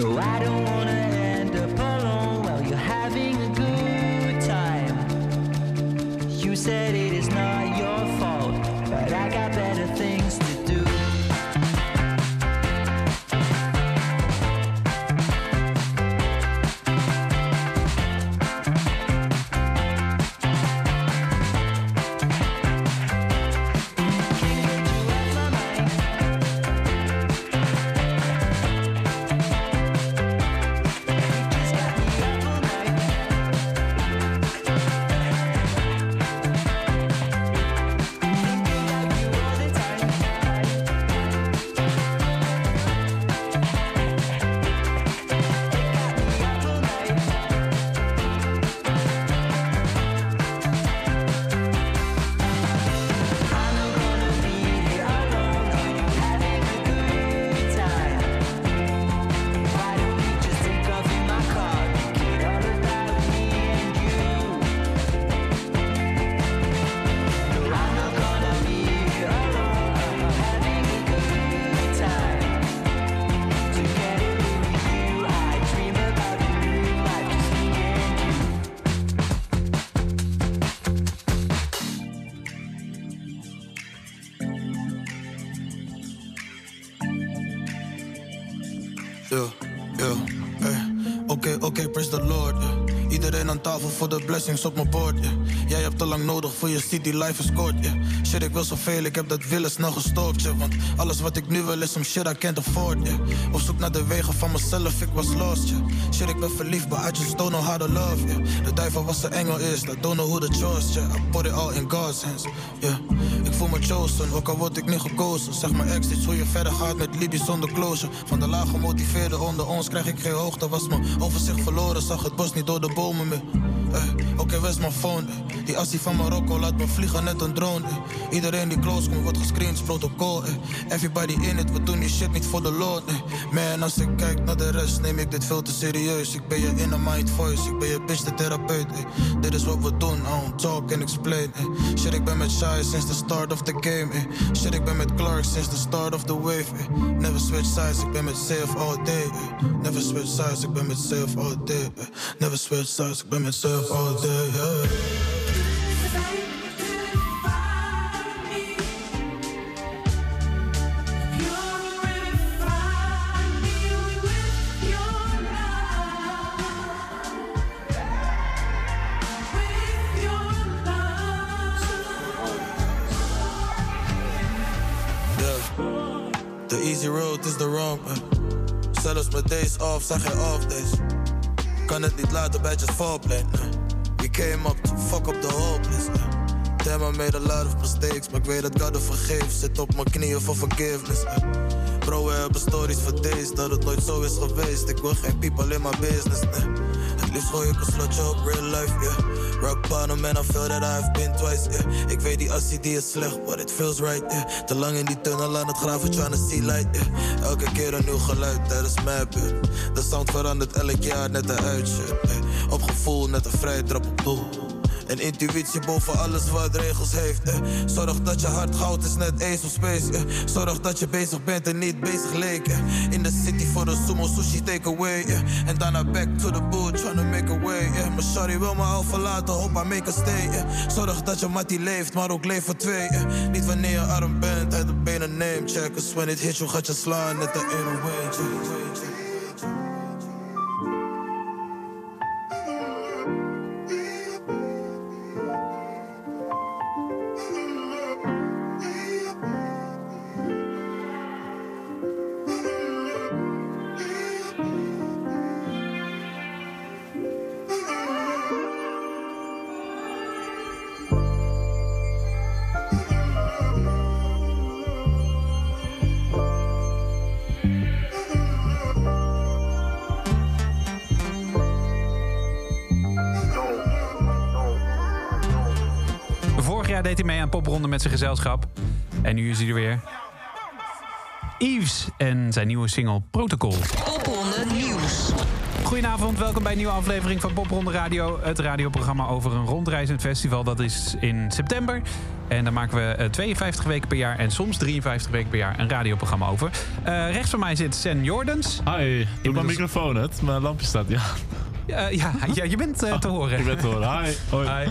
No, I don't wanna voor de blessings op mijn bord. yeah. Jij hebt te lang nodig voor je city life is kort. yeah. Shit, ik wil zoveel, ik heb dat willen snel gestopt. yeah. Want alles wat ik nu wil is some shit I can't afford. yeah. Op zoek naar de wegen van mezelf, ik was lost. Shit, ik ben verliefd, but I just don't know how to love. yeah. De duivel was de engel is, I don't know who the choice. Yeah. I put it all in God's hands. Yeah. Ik voel me chosen, ook al word ik niet gekozen. Zeg maar ex iets hoe je verder gaat met Libi zonder closure. Van de laag gemotiveerde onder ons krijg ik geen hoogte. Was mijn overzicht verloren, zag het bos niet door de bomen meer. Eh, Oké, waar is mijn phone? eh? Die assie van Marokko laat me vliegen net een drone. eh. Iedereen die close komt wordt gescreend, protocol. Everybody in it, we doen die shit niet voor de Lord. eh. Man, als ik kijk naar de rest, neem ik dit veel te serieus. Ik ben je inner mind voice, ik ben je bitch de therapeut. Dit is wat we doen, I don't talk and explain. Shit, ik ben met Shy since the start of the game. Shit, ik ben met Clark since the start of the wave. Never switch sides, ik ben met safe all day. Never switch sides, ik ben met safe all day. Never switch sides, ik ben met safe all day. yeah. The easy road is the wrong way. Zelfs met days off zijn geen off days. Kan het niet laten bij just foreplay. We came up to fuck up the nah. Damn, I made a lot of mistakes. Maar ik weet dat God er vergeeft. Zit op mijn knieën voor forgiveness. Bro, we hebben stories voor days dat het nooit zo is geweest. Ik wil geen people in my business. nah. Het liefst gooi ik een slotje op real life, yeah. Rock bottom and I feel that I've been twice, yeah. Ik weet die assie die is slecht, but it feels right, yeah. Te lang in die tunnel aan het graven, trying to see light, yeah. Elke keer een nieuw geluid, dat is mijn punt. De sound verandert elk jaar, net een uitje. Op gevoel, net een vrije trap op. En intuïtie boven alles wat regels heeft. Eh. Zorg dat je hart goud is net Ace of Space. eh. Zorg dat je bezig bent en niet bezig leek. eh. In de city voor de sumo sushi takeaway. En daarna back to the boot, tryna make a way. eh. Maar sorry wil me al verlaten, hoop I make a stay. Zorg dat je mattie leeft, maar ook leeft voor twee. Niet wanneer je arm bent, uit de benen neemt. Check, cause when it hits you gaat je slaan net de 808. check. Met zijn gezelschap. En nu is hij er weer. Yves en zijn nieuwe single Protocol. Popronde Nieuws. Goedenavond, welkom bij een nieuwe aflevering van Popronde Radio. Het radioprogramma over een rondreizend festival. Dat is in september. En daar maken we eh, 52 weken per jaar en soms 53 weken per jaar een radioprogramma over. Eh, rechts van mij zit Sen Jordans. Hi, doe mijn was- microfoon het. Mijn lampje staat, ja. Eh, ja, ja, je bent eh, te horen. Ik ben te horen. Hi. Hoi. Hi.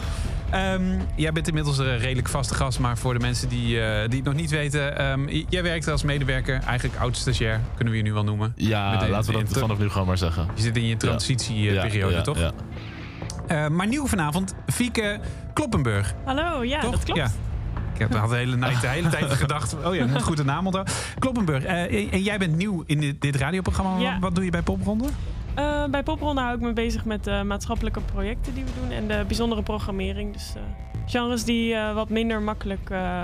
Ehm, jij bent inmiddels een redelijk vaste gast, maar voor de mensen die, eh, die het nog niet weten... ehm, jij werkt als medewerker, eigenlijk oud-stagiair, kunnen we je nu wel noemen. Ja, laten we dat vanaf nu gewoon maar zeggen. Je zit in je transitieperiode, ja, toch? Ja. Eh, maar nieuw vanavond, Fieke Kloppenburg. Hallo, ja, toch? dat klopt. Ja. Ik heb had de hele, de hele tijd gedacht, oh ja, ik moet goed de naam onthouden. Kloppenburg, eh, en jij bent nieuw in dit, dit radioprogramma. Ja. Wat doe je bij Popronde? Eh, bij Popronde hou ik me bezig met de maatschappelijke projecten die we doen en de bijzondere programmering. Dus eh, genres die eh, wat minder makkelijk eh,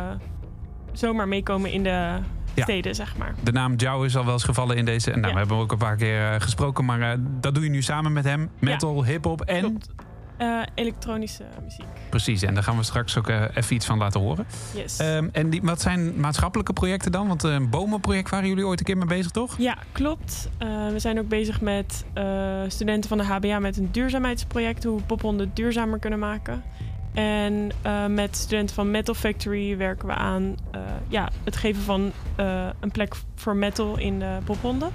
zomaar meekomen in de Ja. steden, zeg maar. De naam Jou is al wel eens gevallen in deze. En nou, Ja. we hebben ook een paar keer eh, gesproken, maar eh, dat doe je nu samen met hem. Metal, hip-hop en. Klopt. Eh, elektronische muziek. Precies, en daar gaan we straks ook eh, even iets van laten horen. Yes. Ehm, en die, wat zijn maatschappelijke projecten dan? Want eh, een bomenproject waren jullie ooit een keer mee bezig, toch? Ja, klopt. We zijn ook bezig met studenten van de HBA met een duurzaamheidsproject, hoe we pophonden duurzamer kunnen maken. En met studenten van Metal Factory werken we aan ja, het geven van een plek voor metal in de pophonden.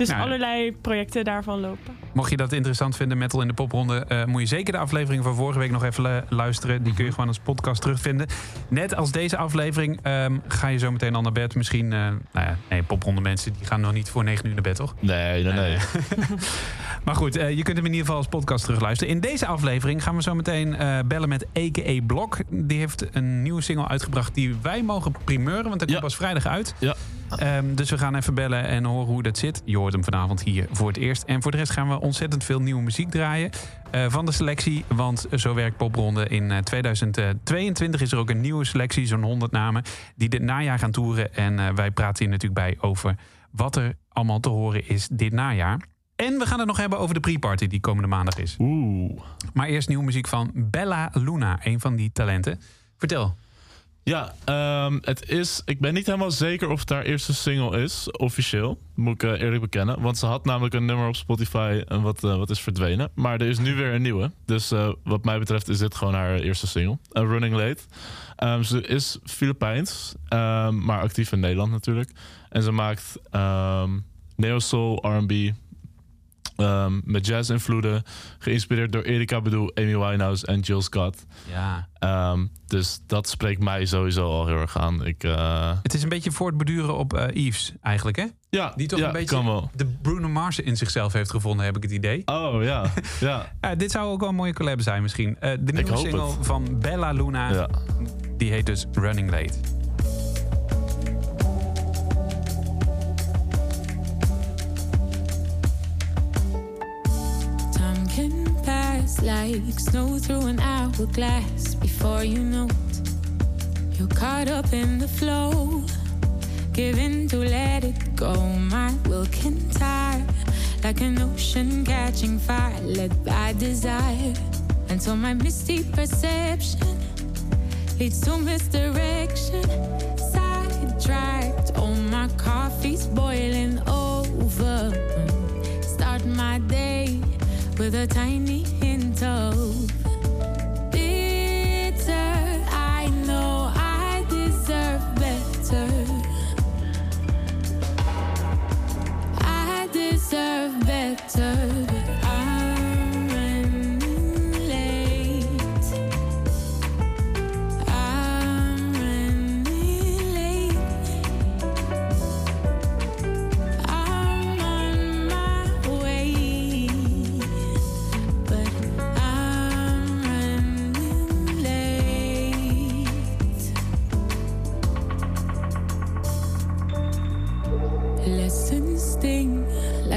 Dus Nou, allerlei projecten daarvan lopen. Mocht je dat interessant vinden, Metal in de Popronde, eh, moet je zeker de aflevering van vorige week nog even eh, luisteren. Die kun je gewoon als podcast terugvinden. Net als deze aflevering ehm, ga je zo meteen al naar bed. Misschien, eh, nou ja, nee, Popronde mensen die gaan nog niet voor 9 uur naar bed, toch? Nee, nee, nee. Maar goed, eh, je kunt hem in ieder geval als podcast terugluisteren. In deze aflevering gaan we zo meteen eh, bellen met A.K.A. Blok. Die heeft een nieuwe single uitgebracht die wij mogen primeuren, want dat komt Ja. pas vrijdag uit. Ja. Ehm, dus we gaan even bellen en horen hoe dat zit. Je hoort hem vanavond hier voor het eerst. En voor de rest gaan we ontzettend veel nieuwe muziek draaien eh, van de selectie. Want zo werkt Popronde. In eh, 2022 is er ook een nieuwe selectie, zo'n 100 namen, die dit najaar gaan toeren. En eh, wij praten hier natuurlijk bij over wat er allemaal te horen is dit najaar. En we gaan het nog hebben over de pre-party die komende maandag is. Oeh. Maar eerst nieuwe muziek van Bella Luna, een van die talenten. Vertel. Ja, ehm, het is... Ik ben niet helemaal zeker of het haar eerste single is, officieel. Moet ik eh, eerlijk bekennen. Want ze had namelijk een nummer op Spotify en wat, eh, wat is verdwenen. Maar er is nu weer een nieuwe. Dus eh, wat mij betreft is dit gewoon haar eerste single. Running Late. Ehm, ze is Filipijns, ehm, maar actief in Nederland natuurlijk. En ze maakt ehm neo-soul, R&B... ehm, met jazz-invloeden, geïnspireerd door Erika Badu, Amy Winehouse en Jill Scott. Ja. Ehm, dus dat spreekt mij sowieso al heel erg aan. Ik, eh, Het is een beetje voortbeduren op eh Yves, eigenlijk, hè? ja, Die toch ja, een beetje kan wel. de Bruno Mars in zichzelf heeft gevonden, heb ik het idee. Oh ja, ja, Ja, dit zou ook wel een mooie collab zijn misschien. Eh, de nieuwe single het. van Bella Luna, ja. die heet dus Running Late. Like snow through an hourglass before you know it. You're caught up in the flow, giving to let it go. My will can tire like an ocean catching fire, led by desire. Until my misty perception leads to misdirection. Sidetracked, oh, my coffee's boiling over. Start my day with a tiny hint bitter. I know I deserve better. I deserve better.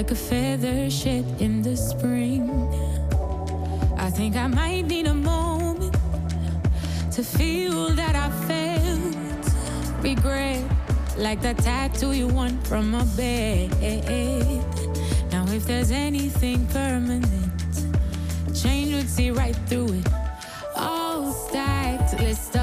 Like a feather shed in the spring. I think I might need a moment to feel that I felt regret, like that tattoo you want from a bed. Now, if there's anything permanent, change would see right through it. All stacked, list of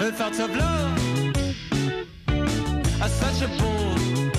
out of love. Are such a bore.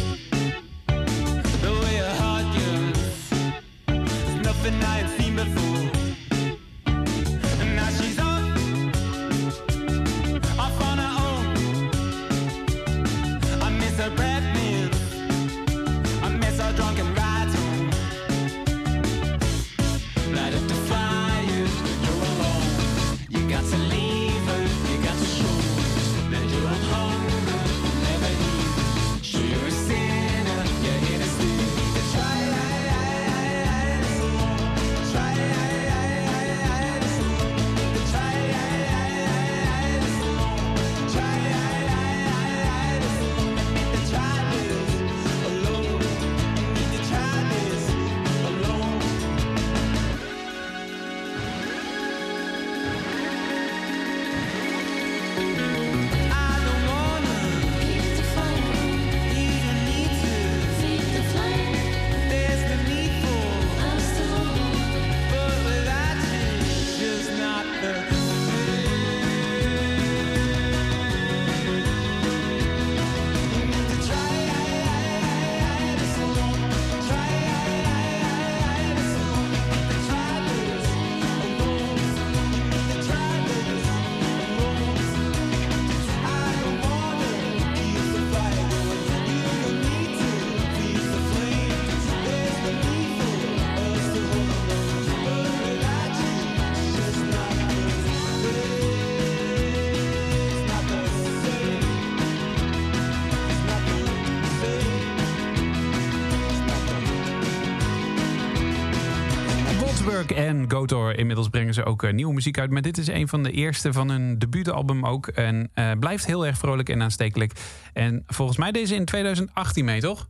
Wolfsburg en Gotor. Inmiddels brengen ze ook eh, nieuwe muziek uit. Maar dit is een van de eerste van hun debuutalbum ook. En eh, blijft heel erg vrolijk en aanstekelijk. En volgens mij deze in 2018 mee, toch?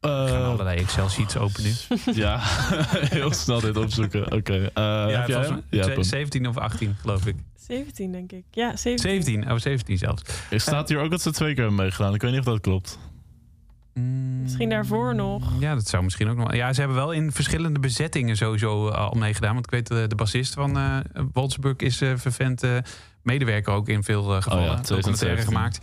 Ik ga allerlei Excel-sheets openen nu. ja, heel snel dit opzoeken. Oké. eh, heb jij Ja, Pam. 17 of 18, geloof ik. 17 denk ik. Ja, 17. 17, oh 17 zelfs. Er staat hier ook dat ze twee keer hebben meegedaan. Ik weet niet of dat klopt. Misschien daarvoor nog. Ja, dat zou misschien ook nog. Ja, ze hebben wel in verschillende bezettingen sowieso eh, al meegedaan. Want ik weet, de, de bassist van eh Wolfsburg is eh vervent eh, medewerker ook in veel eh, gevallen. Oh ja, documentaire 2017. gemaakt.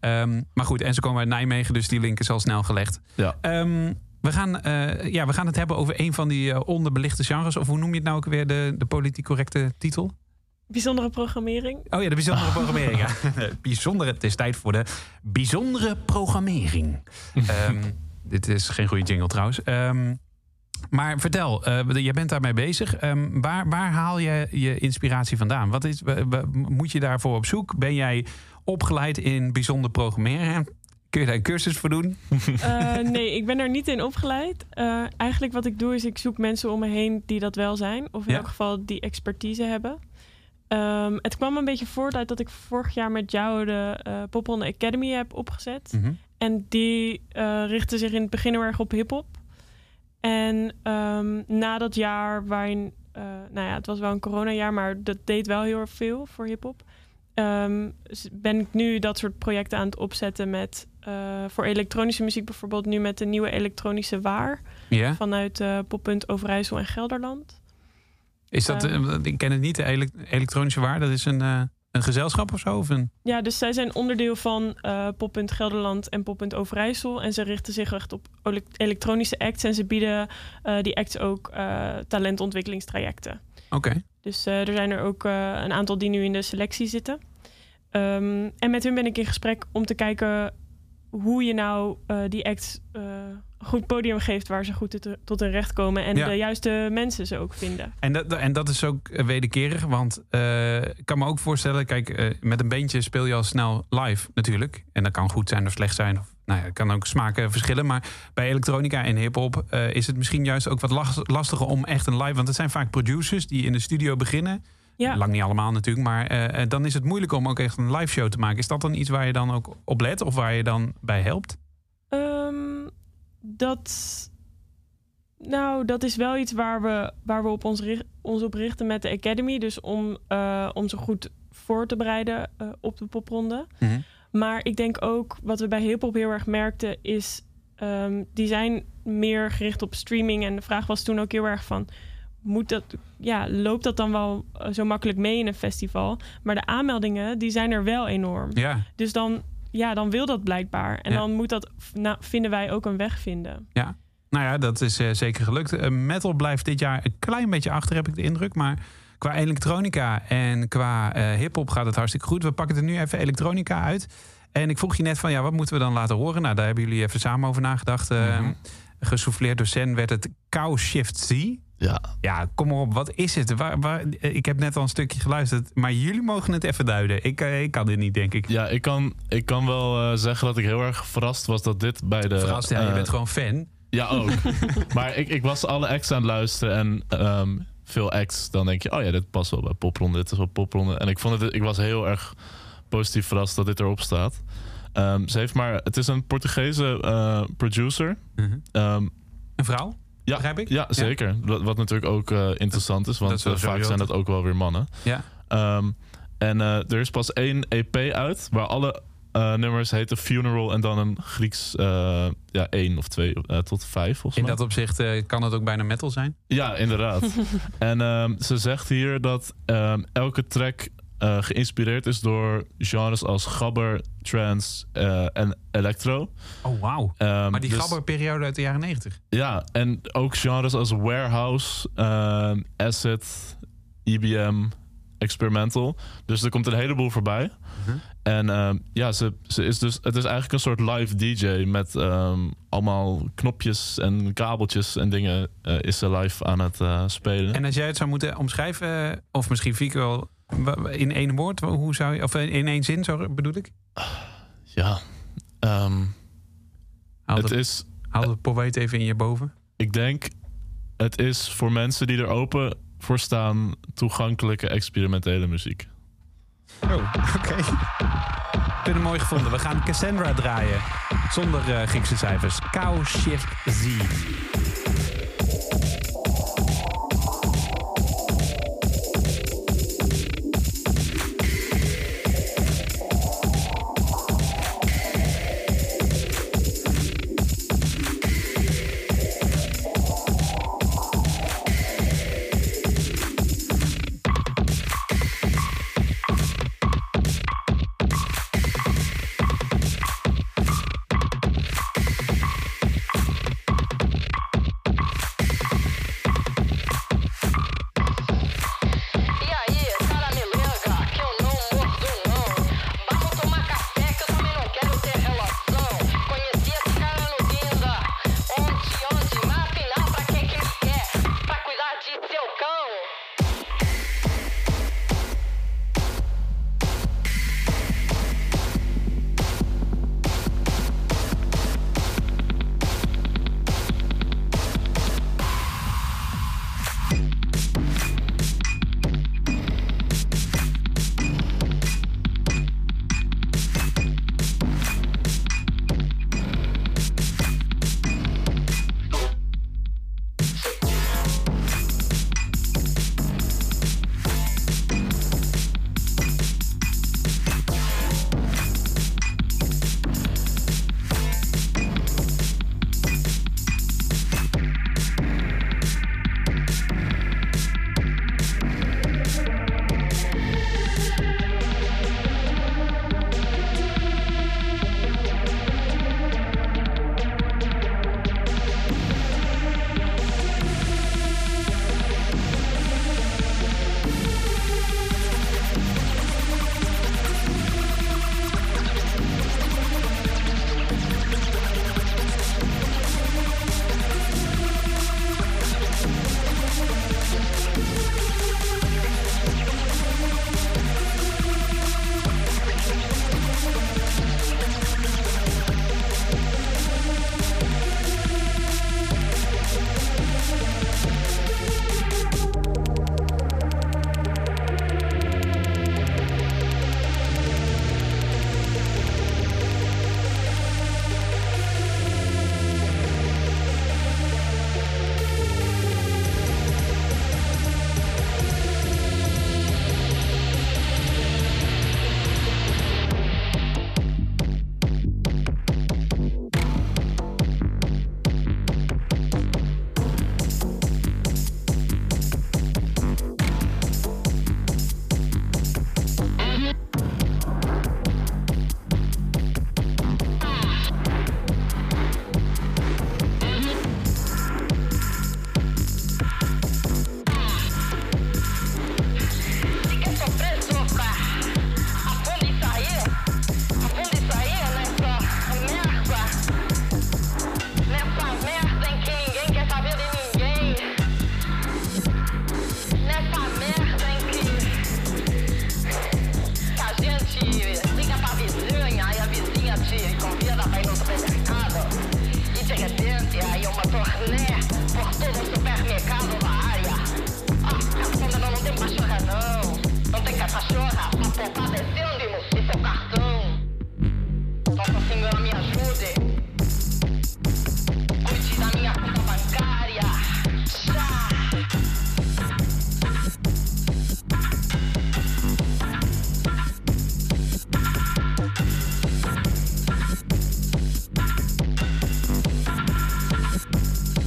Ehm, maar goed, en ze komen uit Nijmegen, dus die link is al snel gelegd. Ja. Ehm, we, gaan, eh, ja, we gaan het hebben over een van die eh, onderbelichte genres. Of hoe noem je het nou ook weer, de, de politiek correcte titel? Bijzondere programmering. Oh ja, de bijzondere programmering. Ja. bijzondere, het is tijd voor de bijzondere programmering. Ehm, dit is geen goede jingle trouwens. Ehm, maar vertel, eh, jij bent daarmee bezig. Ehm, waar, waar haal je je inspiratie vandaan? Wat is, moet je daarvoor op zoek? Ben jij opgeleid in bijzonder programmeren? Kun je daar een cursus voor doen? Eh, nee, ik ben er niet in opgeleid. Eh, eigenlijk wat ik doe is ik zoek mensen om me heen die dat wel zijn. Of in Ja. elk geval die expertise hebben. Ehm, het kwam een beetje voort uit dat ik vorig jaar met jou de eh Popronde Academy heb opgezet. Mhm. En die eh richtte zich in het begin heel erg op hip-hop. En ehm, na dat jaar, waarin, eh, nou ja, het was wel een coronajaar, maar dat deed wel heel erg veel voor hip-hop. Ehm, ben ik nu dat soort projecten aan het opzetten met voor elektronische muziek bijvoorbeeld nu met de nieuwe elektronische waar vanuit eh Poppunt Overijssel en Gelderland. Is dat, eh, ik ken het niet, de ele- elektronische waar. Dat is een, eh, een gezelschap of zo? Of een... Ja, dus zij zijn onderdeel van eh Poppunt Gelderland en Poppunt Overijssel. En ze richten zich echt op ele- elektronische acts. En ze bieden die acts ook talentontwikkelingstrajecten. Oké. Dus er zijn er ook een aantal die nu in de selectie zitten. Ehm, en met hun ben ik in gesprek om te kijken hoe je nou die acts goed podium geeft waar ze goed tot, hun recht komen. En Ja. de juiste mensen ze ook vinden. En dat, en dat is ook eh, wederkerig, want eh, ik kan me ook voorstellen, kijk, eh, met een beentje speel je al snel live natuurlijk. En dat kan goed zijn of slecht zijn. Of, nou ja, het kan ook smaken verschillen. Maar bij elektronica en hip-hop is het misschien juist ook wat las- lastiger om echt een live. Want het zijn vaak producers die in de studio beginnen. Ja. Lang niet allemaal natuurlijk, maar dan is het moeilijk om ook echt een live show te maken. Is dat dan iets waar je dan ook op let of waar je dan bij helpt? Ehm, dat. Nou, dat is wel iets waar we, waar we op ons, richt- ons op richten met de Academy. Dus om, eh, om zo goed voor te bereiden eh, op de popronde. Maar ik denk ook, wat we bij hip-hop heel erg merkten, is. ehm, die zijn meer gericht op streaming. En de vraag was toen ook heel erg van. moet dat, ja, loopt dat dan wel eh, zo makkelijk mee in een festival. Maar de aanmeldingen, die zijn er wel enorm. Ja, Dus dan, ja, dan wil dat blijkbaar. En Ja. dan moet dat, nou, vinden wij ook een weg vinden. ja. Nou ja, dat is eh, zeker gelukt. Eh, metal blijft dit jaar een klein beetje achter, heb ik de indruk. Maar qua elektronica en qua eh hip-hop gaat het hartstikke goed. We pakken er nu even elektronica uit. En ik vroeg je net van, ja, wat moeten we dan laten horen? Nou, daar hebben jullie even samen over nagedacht. Eh, Mhm. Gesouffleerd door Sen werd het Cow Shift Z. Ja, Ja, kom maar op. Wat is het? Waar, waar, eh, ik heb net al een stukje geluisterd. Maar jullie mogen het even duiden. Ik, eh, ik kan dit niet, denk ik. ja ik, kan, ik kan wel eh, zeggen dat ik heel erg verrast was dat dit bij de... Verrast, ja, je bent gewoon fan. Ja, ook. maar ik, ik was alle acts aan het luisteren en ehm, veel acts. Dan denk je, oh ja, dit past wel bij popronde. Dit is wel popronde. En ik, vond het, ik was heel erg positief verrast dat dit erop staat. Ehm, ze heeft maar, het is een Portugese producer. Ehm, Een vrouw? Ja, Begrijp ik? Ja, zeker. Wat, wat natuurlijk ook eh, interessant is, want eh, vaak zijn dat ook wel weer mannen. Ja. Ehm, en eh, er is pas één EP uit, waar alle eh, nummers heten Funeral en dan een Grieks, eh, ja, één of twee tot vijf volgens In dat opzicht kan het ook bijna metal zijn. Ja, inderdaad. en ehm, ze zegt hier dat ehm, elke track eh, geïnspireerd is door genres als gabber, trance eh, en electro. Oh, wauw. Ehm, Maar die dus- gabberperiode uit de jaren negentig. Ja, en ook genres als warehouse, ehm, acid, EBM, experimental. Dus er komt een heleboel voorbij. Mhm. En ehm, ja, ze, ze is dus, het is eigenlijk een soort live DJ met allemaal knopjes en kabeltjes en dingen eh, is ze live aan het spelen. En als jij het zou moeten omschrijven, of misschien wa- in één woord, hoe zou je, of in één zin, zo bedoel ik? Ja, ehm, Haal, het de, is, haal de poëet even in je boven. ik denk, het is voor mensen die er open voor staan toegankelijke experimentele muziek. Oh, oké. Ik vind het mooi gevonden. We gaan Cassandra draaien. Zonder eh, Griekse cijfers. Cow Shift Z.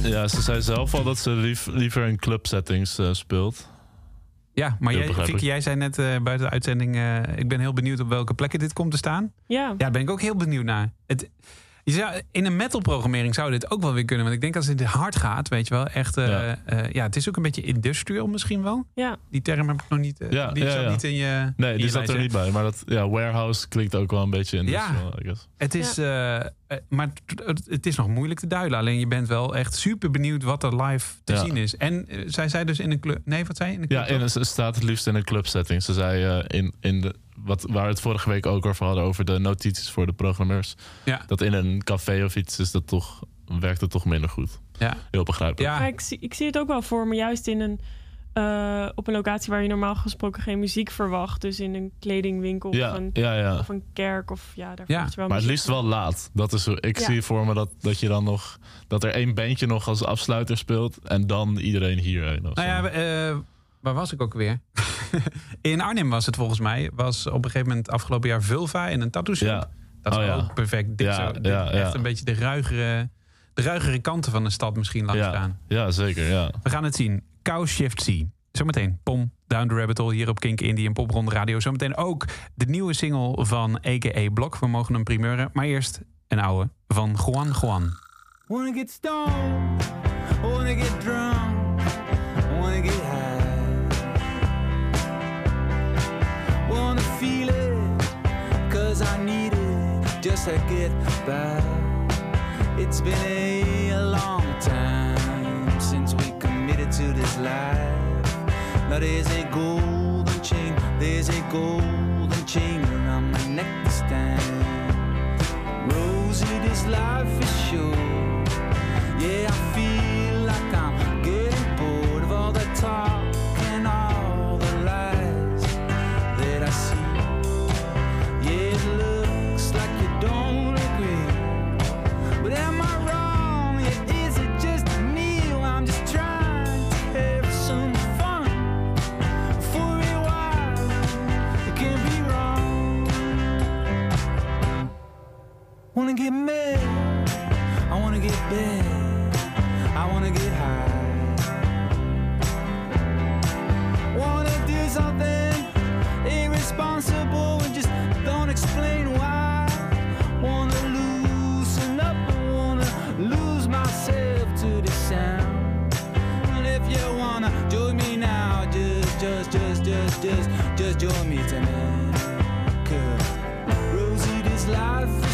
Ja, ze zei zelf al dat ze lief- liever in clubsettings eh, speelt. Ja, maar jij, jij zei net eh, buiten de uitzending... eh, ik ben heel benieuwd op welke plekken dit komt te staan. Ja, Ja, daar ben ik ook heel benieuwd naar. Het, je zou, in een metal-programmering zou dit ook wel weer kunnen. Want ik denk als het hard gaat, weet je wel, echt... eh, Ja. eh, ja, het is ook een beetje industrial misschien wel. ja. Die term heb ik nog niet... eh, Ja, die ja, zat ja. niet in je Nee, in die je zat er niet bij. Maar dat, ja, warehouse klinkt ook wel een beetje industrial, I guess. Het is, maar het, het is nog moeilijk te duiden. Alleen je bent wel echt super benieuwd wat er live te Ja. zien is. En zij zei dus in een club... Nee, wat zei je? In een club Ja, in, een- ze staat het liefst in een clubsetting. Ze zei eh, in, in de, wat, waar we het vorige week ook over hadden, over de notities voor de programmeurs. Ja. Dat in een café of iets is dat toch, werkt het toch minder goed. Ja. Heel begrijpelijk. Ja. Ik, zie, ik zie het ook wel voor me, juist in een, eh, op een locatie waar je normaal gesproken geen muziek verwacht. Dus in een kledingwinkel Ja, of, een, ja, ja. of een kerk. Of, ja, daar Ja, verwacht je wel Maar het liefst wel laat. Dat is, hoe- ik Ja. zie voor me dat, dat je dan nog dat er één bandje nog als afsluiter speelt en dan iedereen hierheen. of Nou zo. ja, eh, waar was ik ook weer? in Arnhem was het volgens mij. Was op een gegeven moment afgelopen jaar Vulva in een tattoo shop. Ja. Dat is Oh, ja. ook perfect. Dit Ja, zo, dit ja, echt ja. een beetje de ruigere, de ruigere kanten van de stad misschien langs ja, gaan. ja, zeker. Ja. We gaan het zien. Cow Shift C. Zometeen Pom, Down the Rabbit Hole hier op Kink Indie en Popronde Radio. Zometeen ook de nieuwe single van A.K.A. Blok. We mogen hem primeuren. Maar eerst een oude van Juan Juan. Wanna get stoned, wanna get drunk, wanna get high. Just to get by. It's been a long time since we committed to this life. Now there's a golden chain, there's a golden chain around my neck this time. Rosie, this life is short. Yeah, I feel get mad, I wanna get bad, I wanna get high. Wanna do something irresponsible and just don't explain why. Wanna loosen up, wanna lose myself to the sound. And if you wanna join me now, just, just, just, just, just, just join me tonight. Cause Rosie, this life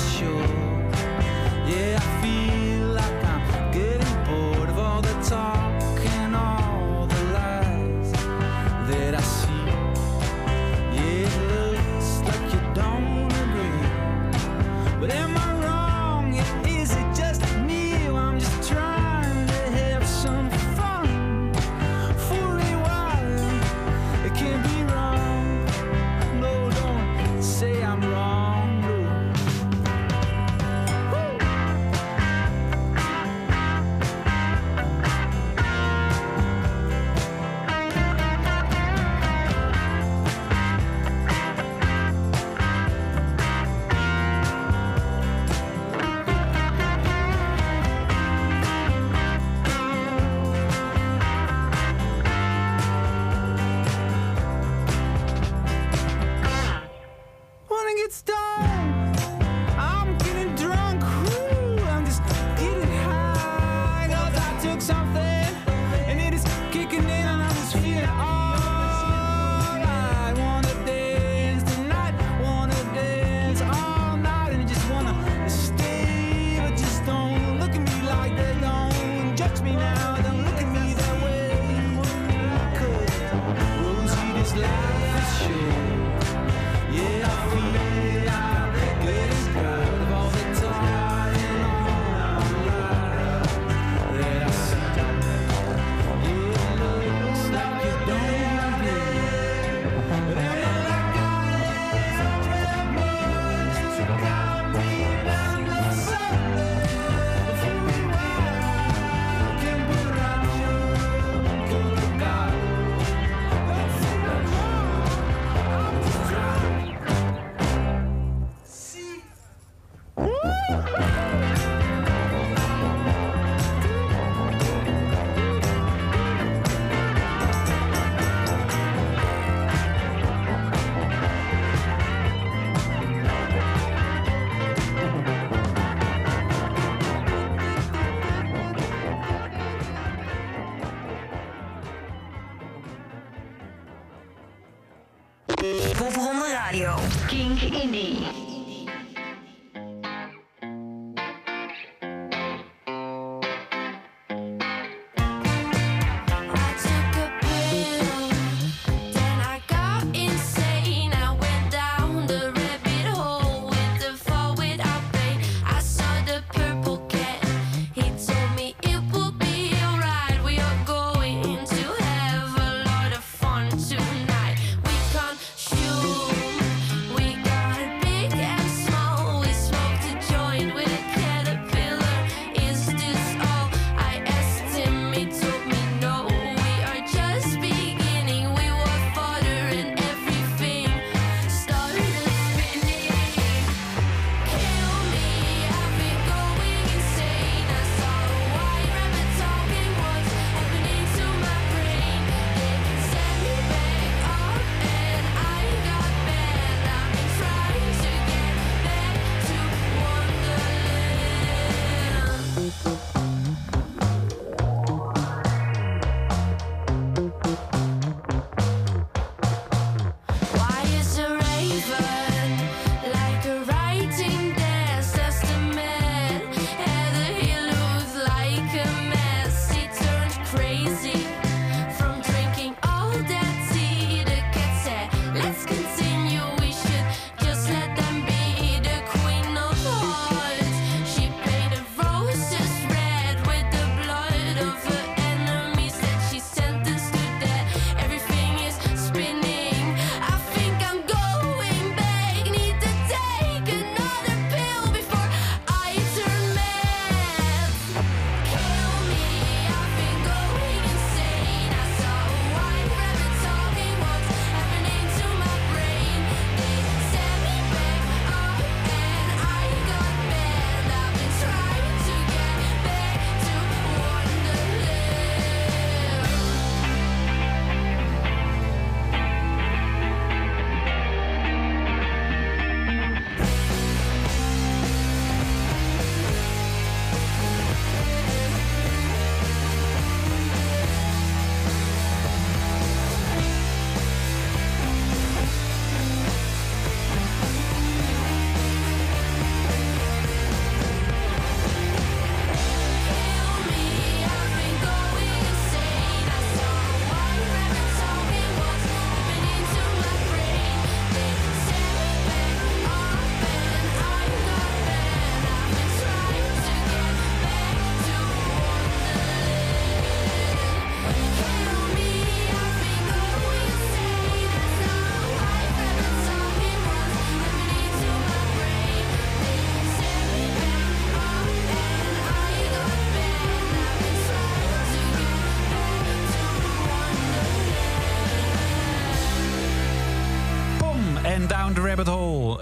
Radio. Kink Indie.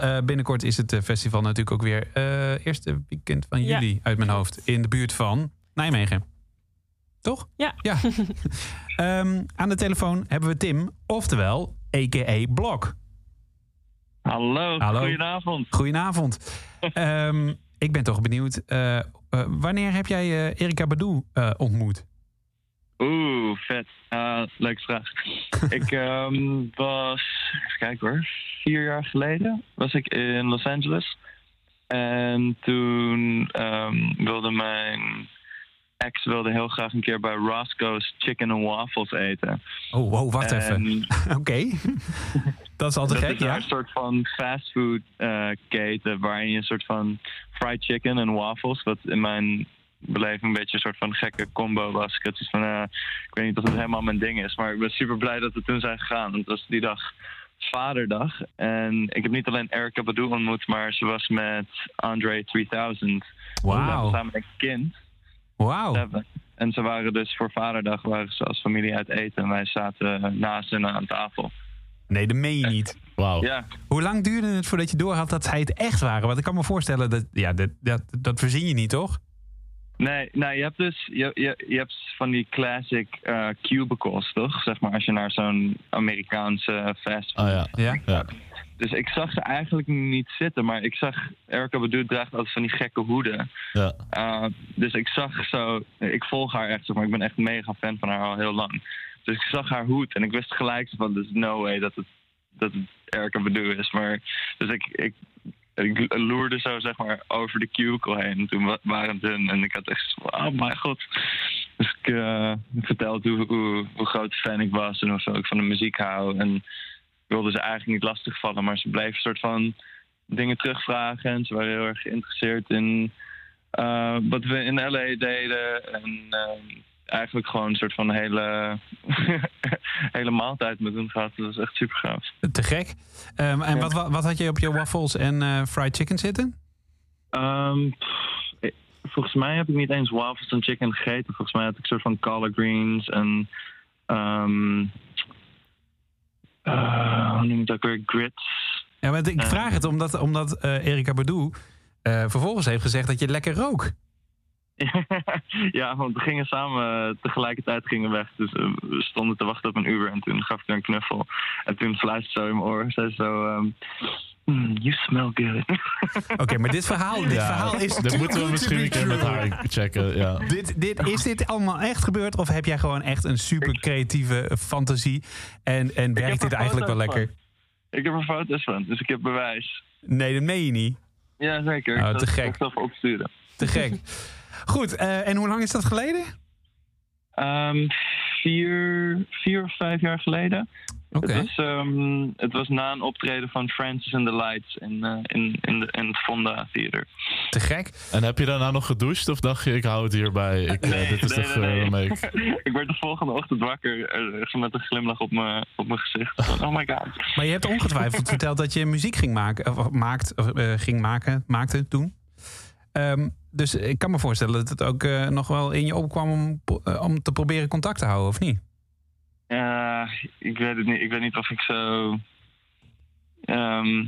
Eh, binnenkort is het eh, festival natuurlijk ook weer. eh eerste weekend van Ja. juli uit mijn hoofd. In de buurt van Nijmegen. Toch? Ja. Ja. Ehm, aan de telefoon hebben we Tim, oftewel a.k.a. Blok. Hallo, Hallo. goedenavond. Goedenavond. Ehm, ik ben toch benieuwd. wanneer heb jij eh, Erika Badu eh, ontmoet? Oeh, vet. Ah, leuke vraag. ik ehm, was, even kijken hoor, vier jaar geleden was ik in Los Angeles. En toen ehm, wilde mijn ex wilde heel graag een keer bij Roscoe's Chicken and Waffles eten. Oh, wow, wacht En even. Oké. dat is altijd dat gek, is ja? een soort van fastfood eh keten waarin je een soort van fried chicken en waffles, wat in mijn beleving een beetje een soort van gekke combo was. Ik had zoiets van, eh, ik weet niet of het helemaal mijn ding is, maar ik ben super blij dat we toen zijn gegaan. Want het was die dag vaderdag en ik heb niet alleen Erica Badu ontmoet, maar ze was met Andre 3000. Wauw. Samen een kind. Wauw. En ze waren dus voor vaderdag waren ze als familie uit eten en wij zaten naast hen aan tafel. Nee, dat meen je niet. Wauw. Ja. Hoe lang duurde het voordat je doorhad dat zij het echt waren? Want ik kan me voorstellen dat, ja, dat, dat, dat verzin je niet, toch? Nee, nee, je hebt dus je, je, je hebt van die classic eh, cubicles, toch? Zeg maar als je naar zo'n Amerikaanse fast food. Oh ja. Ja. ja. Dus ik zag ze eigenlijk niet zitten, maar ik zag Erica Badu draagt altijd van die gekke hoeden. ja. Uh, dus ik zag zo, ik volg haar echt, zeg maar ik ben echt mega fan van haar al heel lang. Dus ik zag haar hoed en ik wist gelijk van, there's no way dat het dat het Erika Badu is. Maar, dus ik, ik, ik loerde zo zeg maar over de cubicle heen. Toen wa- waren het hun en ik had echt oh mijn god. Dus ik, ik vertelde hoe, hoe, hoe groot fan ik was en hoeveel ik van de muziek hou. En ik wilde ze eigenlijk niet lastigvallen, maar ze bleven een soort van dingen terugvragen. En ze waren heel erg geïnteresseerd in eh, wat we in LA deden. En eh, eigenlijk gewoon een soort van hele, hele maaltijd met hun gehad. Dat was echt super gaaf. Te gek. Ehm, en wat, wat, wat had je op je waffles en eh, fried chicken zitten? Ehm, pff, eh, volgens mij heb ik niet eens waffles en chicken gegeten. Volgens mij had ik een soort van collard greens en. ehm eh, hoe noem je dat ook weer? Grits. Ja, maar ik vraag het omdat, omdat eh, Erika Badu vervolgens heeft gezegd dat je lekker rook. ja, want we gingen samen eh, tegelijkertijd gingen weg. Dus eh, we stonden te wachten op een Uber en toen gaf ik haar een knuffel. En toen fluisterde ze zo in mijn oor. Zei ze zo, "Hmm, you smell good. Oké, maar dit verhaal, dit Ja, verhaal is too moeten we misschien een keer met haar checken. Ja. Dit, dit, is dit allemaal echt gebeurd? Of heb jij gewoon echt een super creatieve fantasie? En, en werkt dit eigenlijk wel lekker? ik heb er foto's van, dus ik heb bewijs. Nee, dat meen je niet. Ja, zeker. Oh, te gek. Ik zal even opsturen. Te gek. Goed, eh, en hoe lang is dat geleden? Ehm, vier, vier of vijf jaar geleden. Oké. Het, was, ehm, het was na een optreden van Francis and the Lights in, eh, in, in, de, in het Fonda Theater. Te gek. En heb je daarna nog gedoucht of dacht je, ik hou het hierbij? Ik, eh, dit is geur waarmee ik... ik werd de volgende ochtend wakker eh, met een glimlach op mijn, op mijn gezicht. Oh my god. Maar je hebt ongetwijfeld verteld dat je muziek ging maken, of maakt, of, eh, ging maken, maakte toen. Ehm, dus ik kan me voorstellen dat het ook eh, nog wel in je opkwam om, eh, om te proberen contact te houden, of niet? Ja, ik weet het niet. Ik weet niet of ik zo. Ehm,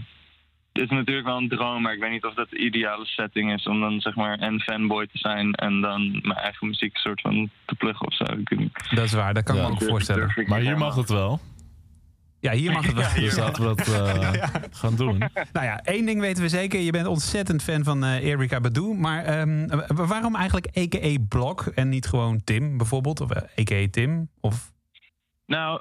het is natuurlijk wel een droom, maar ik weet niet of dat de ideale setting is om dan zeg maar en fanboy te zijn en dan mijn eigen muziek soort van te pluggen of zo. Ik weet niet. Dat is waar, dat kan ik me ook voorstellen. Maar hier mag het wel. Ja, hier mag het wel. Dus laten we dat eh, gaan doen. Nou ja, één ding weten we zeker. Je bent ontzettend fan van eh Erika Badu. Maar ehm, wa- waarom eigenlijk a.k.a. Blok en niet gewoon Tim bijvoorbeeld? Of eh, a.k.a. Tim? Of... Nou,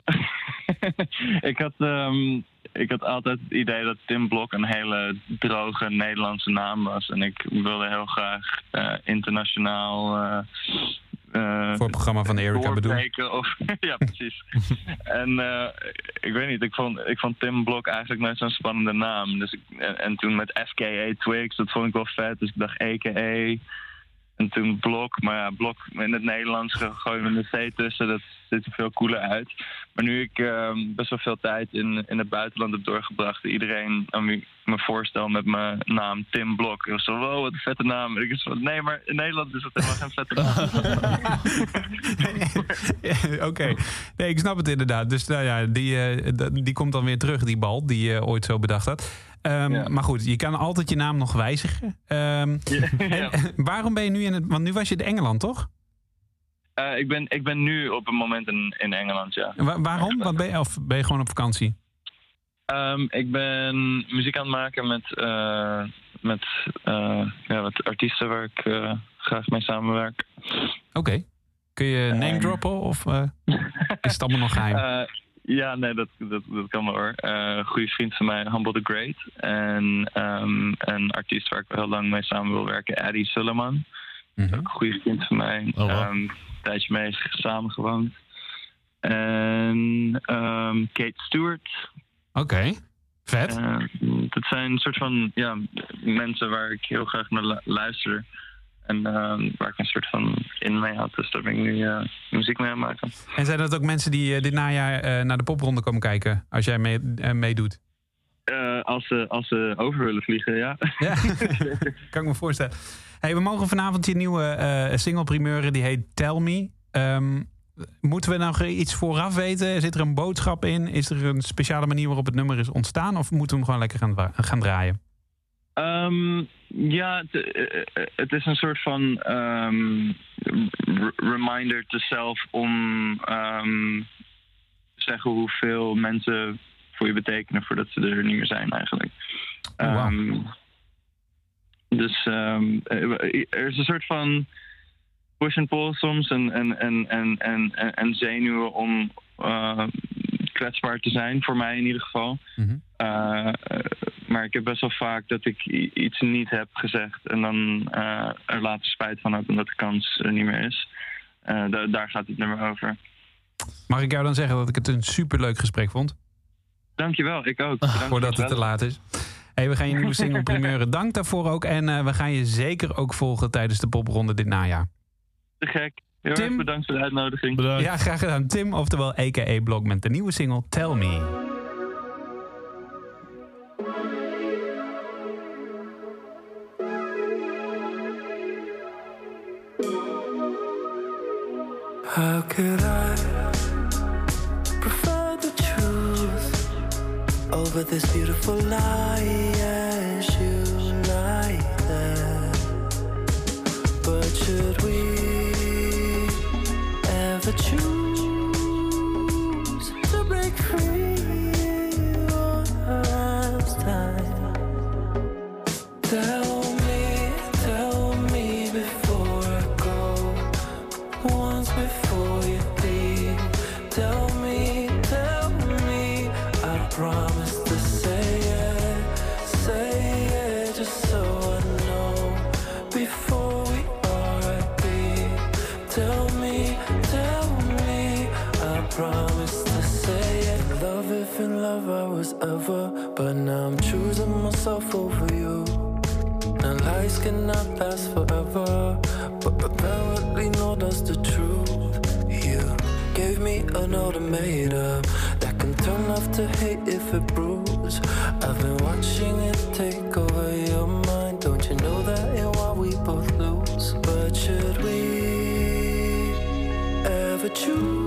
ik, had, ehm, ik had altijd het idee dat Tim Blok een hele droge Nederlandse naam was. En ik wilde heel graag eh, internationaal. Eh, eh, Voor het programma van Erika Badu. doorbreken Of, ja, precies. en eh, ik weet niet, ik vond, ik vond Tim Blok eigenlijk nooit zo'n spannende naam. Dus ik, en, en toen met FKA Twigs, dat vond ik wel vet. Dus ik dacht EKE. En toen Blok, maar ja, Blok in het Nederlands gooien we een C tussen. Dat ziet er veel cooler uit. Maar nu ik ehm, best wel veel tijd in, in het buitenland heb doorgebracht... iedereen aan me voorstel met mijn naam Tim Blok. Ik was zo, wow, wat een vette naam. Ik was nee, maar in Nederland is dat helemaal geen vette naam. Oké, nee, ik snap het inderdaad. Dus nou ja, die, eh, die komt dan weer terug, die bal, die je ooit zo bedacht had. Ehm, Maar goed, je kan altijd je naam nog wijzigen. Ehm, en, waarom ben je nu in het... Want nu was je in Engeland, toch? Eh, ik, ben, ik ben nu op het moment in, in Engeland, ja. Wa- waarom? Wat ben je, of ben je gewoon op vakantie? Ehm, ik ben muziek aan het maken met, eh, met eh, ja, wat artiesten waar ik graag mee samenwerk. Oké. Kun je name droppen of is het allemaal nog geheim? Ja, nee, dat, dat, dat kan wel hoor. Een goede vriend van mij, Humble the Great. En ehm, een artiest waar ik heel lang mee samen wil werken, Eddie Sullivan. Ook een goede vriend van mij. Oh, wow. Ehm, een tijdje mee samengewoond. En ehm, Kate Stewart. Oké, vet. Dat zijn een soort van ja, mensen waar ik heel graag naar lu- luister. En ehm, waar ik een soort van in mee had. Dus daar ben ik nu eh, muziek mee aan het maken. En zijn dat ook mensen die eh, dit najaar eh, naar de popronde komen kijken? Als jij mee, meedoet? Eh, als, ze, als ze over willen vliegen, ja. Ja, kan ik me voorstellen. Hey, we mogen vanavond je nieuwe eh single primeuren, die heet Tell Me. Ehm, moeten we nog iets vooraf weten? Zit er een boodschap in? Is er een speciale manier waarop het nummer is ontstaan? Of moeten we hem gewoon lekker gaan, gaan draaien? Ehm, ja, het, eh, eh, het is een soort van r- reminder to self om ehm, te zeggen hoeveel mensen voor je betekenen voordat ze er niet meer zijn eigenlijk. Oh, wauw. Ehm, dus eh, er is een soort van push and pull soms en, en, en, en, en, en, en zenuwen om kwetsbaar te zijn, voor mij in ieder geval. Eh, maar ik heb best wel vaak dat ik iets niet heb gezegd en dan eh, er later spijt van heb en dat de kans er niet meer is. Da- daar gaat het nummer over. Mag ik jou dan zeggen dat ik het een superleuk gesprek vond? Dankjewel, ik ook. Bedankt Voordat voor het te laat is. Hey, we gaan je nieuwe single primeuren. Dank daarvoor ook. En we gaan je zeker ook volgen tijdens de popronde dit najaar. Te gek. Heel Tim? erg bedankt voor de uitnodiging. Bedankt. Ja, graag gedaan. Tim, oftewel a.k.a. Blog met de nieuwe single Tell Me. How could I prefer the truth over this beautiful lie if in love I was ever, but now I'm choosing myself over you. Lies cannot last forever, but apparently no that's the truth. You gave me an ultimatum that can turn love to hate if it brews. I've been watching it take over your mind. Don't you know that in what we both lose? But should we ever choose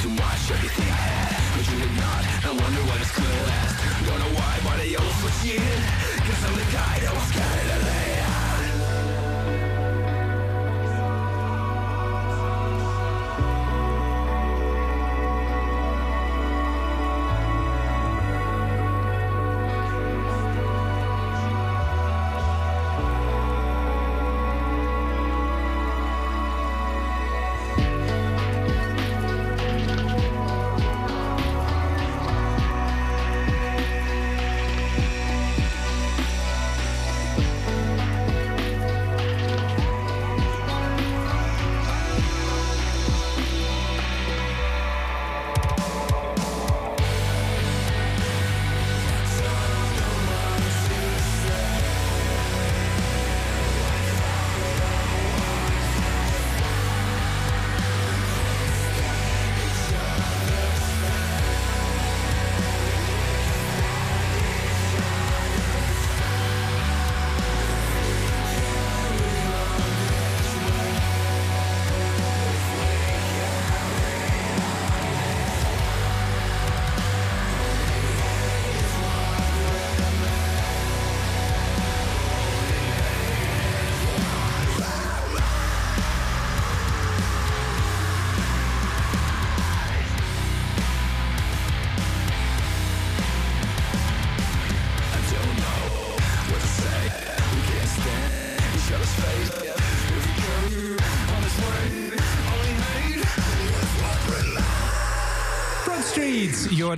To watch everything I had But you did not, I wonder what it's gonna last. Don't know why, but I always was cheating Cause I'm the guy that was kinda late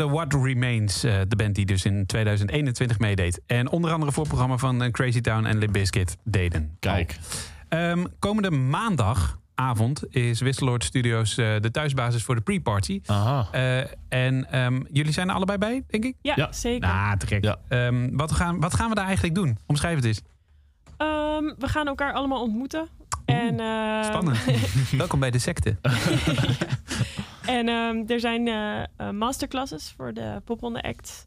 The What Remains, eh, de band die dus in 2021 meedeed. En onder andere voorprogramma van eh, Crazy Town en Limp Bizkit deden. Kijk. Ehm, komende maandagavond is Wisseloord Studios eh, de thuisbasis voor de pre-party. Aha. Eh, en ehm, jullie zijn er allebei bij, denk ik? Ja, zeker. Nou, te gek. Ja. Ehm, wat, gaan, wat gaan we daar eigenlijk doen? Omschrijf het eens. Ehm, we gaan elkaar allemaal ontmoeten. En, ehm, Spannend. Welkom bij de secte. En ehm, er zijn eh, eh, masterclasses voor de popronde acts.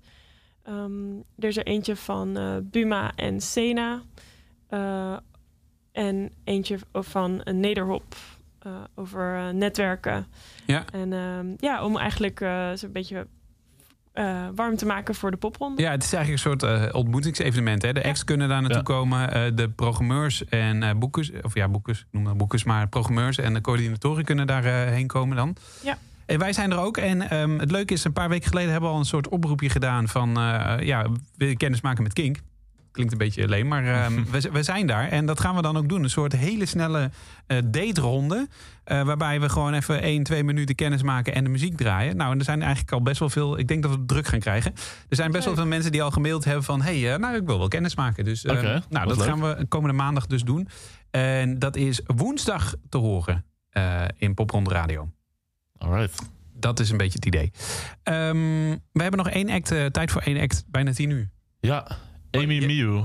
Ehm, er is er eentje van eh, Buma en Sena. Eh, en eentje van een Nederhop eh, over eh, netwerken. Ja. En ehm, ja, om eigenlijk eh, zo'n beetje eh, warm te maken voor de popronde. Ja, het is eigenlijk een soort eh, ontmoetingsevenement. Hè? De acts kunnen daar naartoe Ja. komen. eh, de programmeurs en eh boekers, of ja, boekers, ik noem dat boekers, maar programmeurs en de coördinatoren kunnen daarheen heen komen dan. Ja. En wij zijn er ook. En ehm, het leuke is, een paar weken geleden hebben we al een soort oproepje gedaan van, eh, ja, wil je kennis maken met Kink? Klinkt een beetje alleen, maar ehm, we, we zijn daar. En dat gaan we dan ook doen. Een soort hele snelle eh date-ronde. eh, waarbij we gewoon even 1, 2 minuten kennis maken en de muziek draaien. Nou, en er zijn eigenlijk al best wel veel. Ik denk dat we het druk gaan krijgen. Er zijn best wel veel mensen die al gemaild hebben van: hey, eh, nou, ik wil wel kennis maken. Dus eh, Oké, nou, dat leuk. gaan we komende maandag dus doen. En dat is woensdag te horen eh, in Popronde Radio. Alright. Dat is een beetje het idee. Ehm, we hebben nog één act, tijd voor één act, bijna tien uur. Ja, Amy Miu.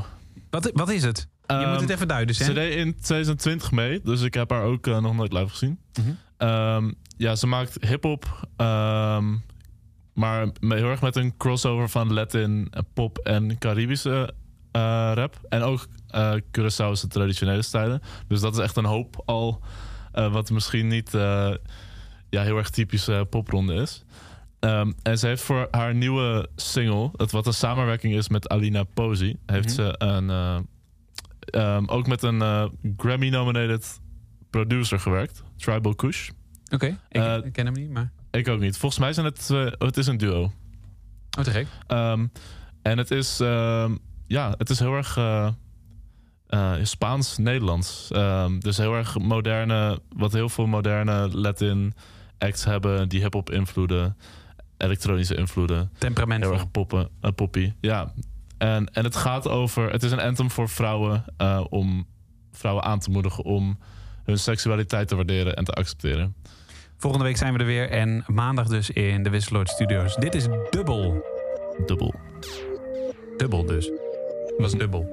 Wat, wat is het? Je Ehm, moet het even duiden, Ze deed in 2020 mee, dus ik heb haar ook eh, nog nooit live gezien. Mhm. Ehm, ja, ze maakt hip-hop, ehm, maar heel erg met een crossover van Latin, eh, pop en Caribische eh, rap. En ook eh Curaçaose traditionele stijlen. Dus dat is echt een hoop al, wat misschien niet ja, heel erg typische popronde is. Ehm, en ze heeft voor haar nieuwe single, het wat een samenwerking is met Alina Posey, heeft Mhm. ze een, eh, ehm, ook met een eh, Grammy-nominated producer gewerkt, Tribal Kush. Oké, ik, Eh, ik ken hem niet, maar... Ik ook niet. Volgens mij zijn het, oh, het is een duo. Oh, te gek. Ehm, en het is, ja, het is heel erg Spaans-Nederlands. Dus heel erg moderne, wat heel veel moderne Latin acts hebben, die hip-hop invloeden, elektronische invloeden. Temperamentvol. Heel erg poppen, uh, poppy. Ja. En, en het gaat over, het is een anthem voor vrouwen eh, om vrouwen aan te moedigen om hun seksualiteit te waarderen en te accepteren. Volgende week zijn we er weer. En maandag dus in de Wisseloord Studios. Dit is dubbel. Dubbel. Dubbel dus. Het was dubbel.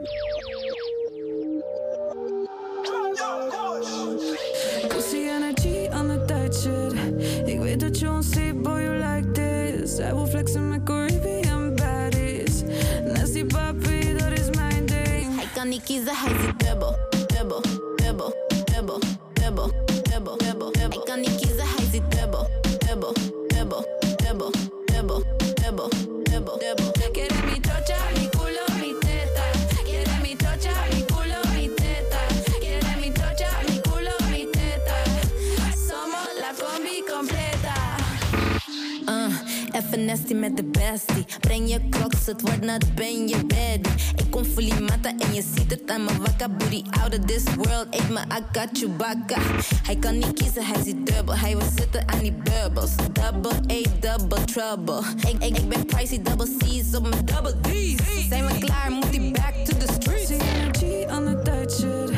Nasty met de bestie. Breng je crocs, het wordt nat, ben je ready. Ik kom fully mata en je ziet het aan mijn wakka booty. Out of this world, eet me akka chewbacca. Hij kan niet kiezen, hij ziet dubbel. Hij wil zitten aan die bubbels. Double A, double trouble. Ik, ik, ik ben pricey, double C's op mijn double D's. Zijn we klaar, moet hij back to the streets. Energy aan tight shit.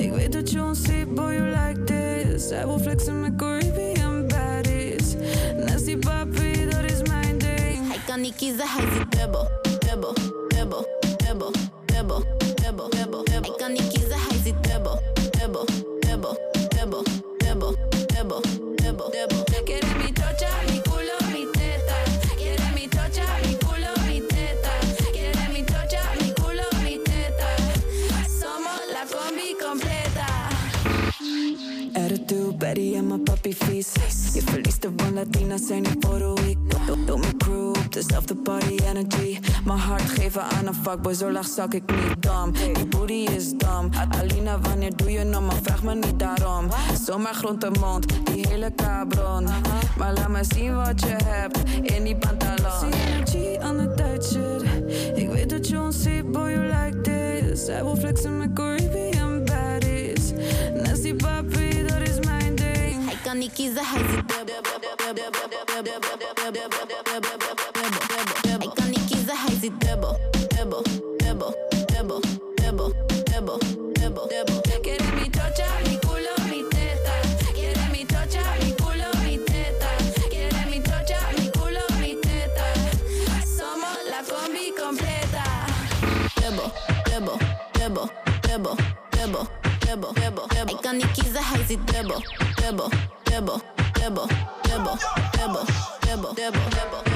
Ik weet dat je ons ziet, boy, you like this. Zij wil flexen met Caribbean baddies. Nasty papi, kan niet kiezen, hij ziet dubbel, dubbel, dubbel, dubbel, dubbel, dubbel, dubbel. Hij kan niet kiezen, Betty en mijn papi vies. Je verliest de van Latina, zijn niet voor ik. Doe- Doe me crew, dezelfde party energy. Mijn hart geven aan een fuckboy, zo laag zak ik niet dom. Die booty is dom. Alina, wanneer doe je nog maar vraag me niet daarom. Zomaar grote mond, die hele cabron. Maar laat me zien wat je hebt in die pantalon. energy aan de shit. Ik weet dat je ons ziet, boy, you like this. Zij wil flexen met Caribbean baddies. Nasty papi, Ik kan niet kiezen, hij zit dubbel. Dubbel, dubbel, dubbel, dubbel, dubbel, dubbel, dubbel. Quiere mi chocha, mi culo, mi teta. Quiere mi chocha, mi culo, mi teta. Quiere mi chocha, mi culo, mi teta. Somos la combi completa. Dubbel, dubbel, dubbel, dubbel, dubbel, dubbel, dubbel, Ik kan niet kiezen, hij zit dubbel, dubbel, dubbel, dubbel, dubbel, dubbel.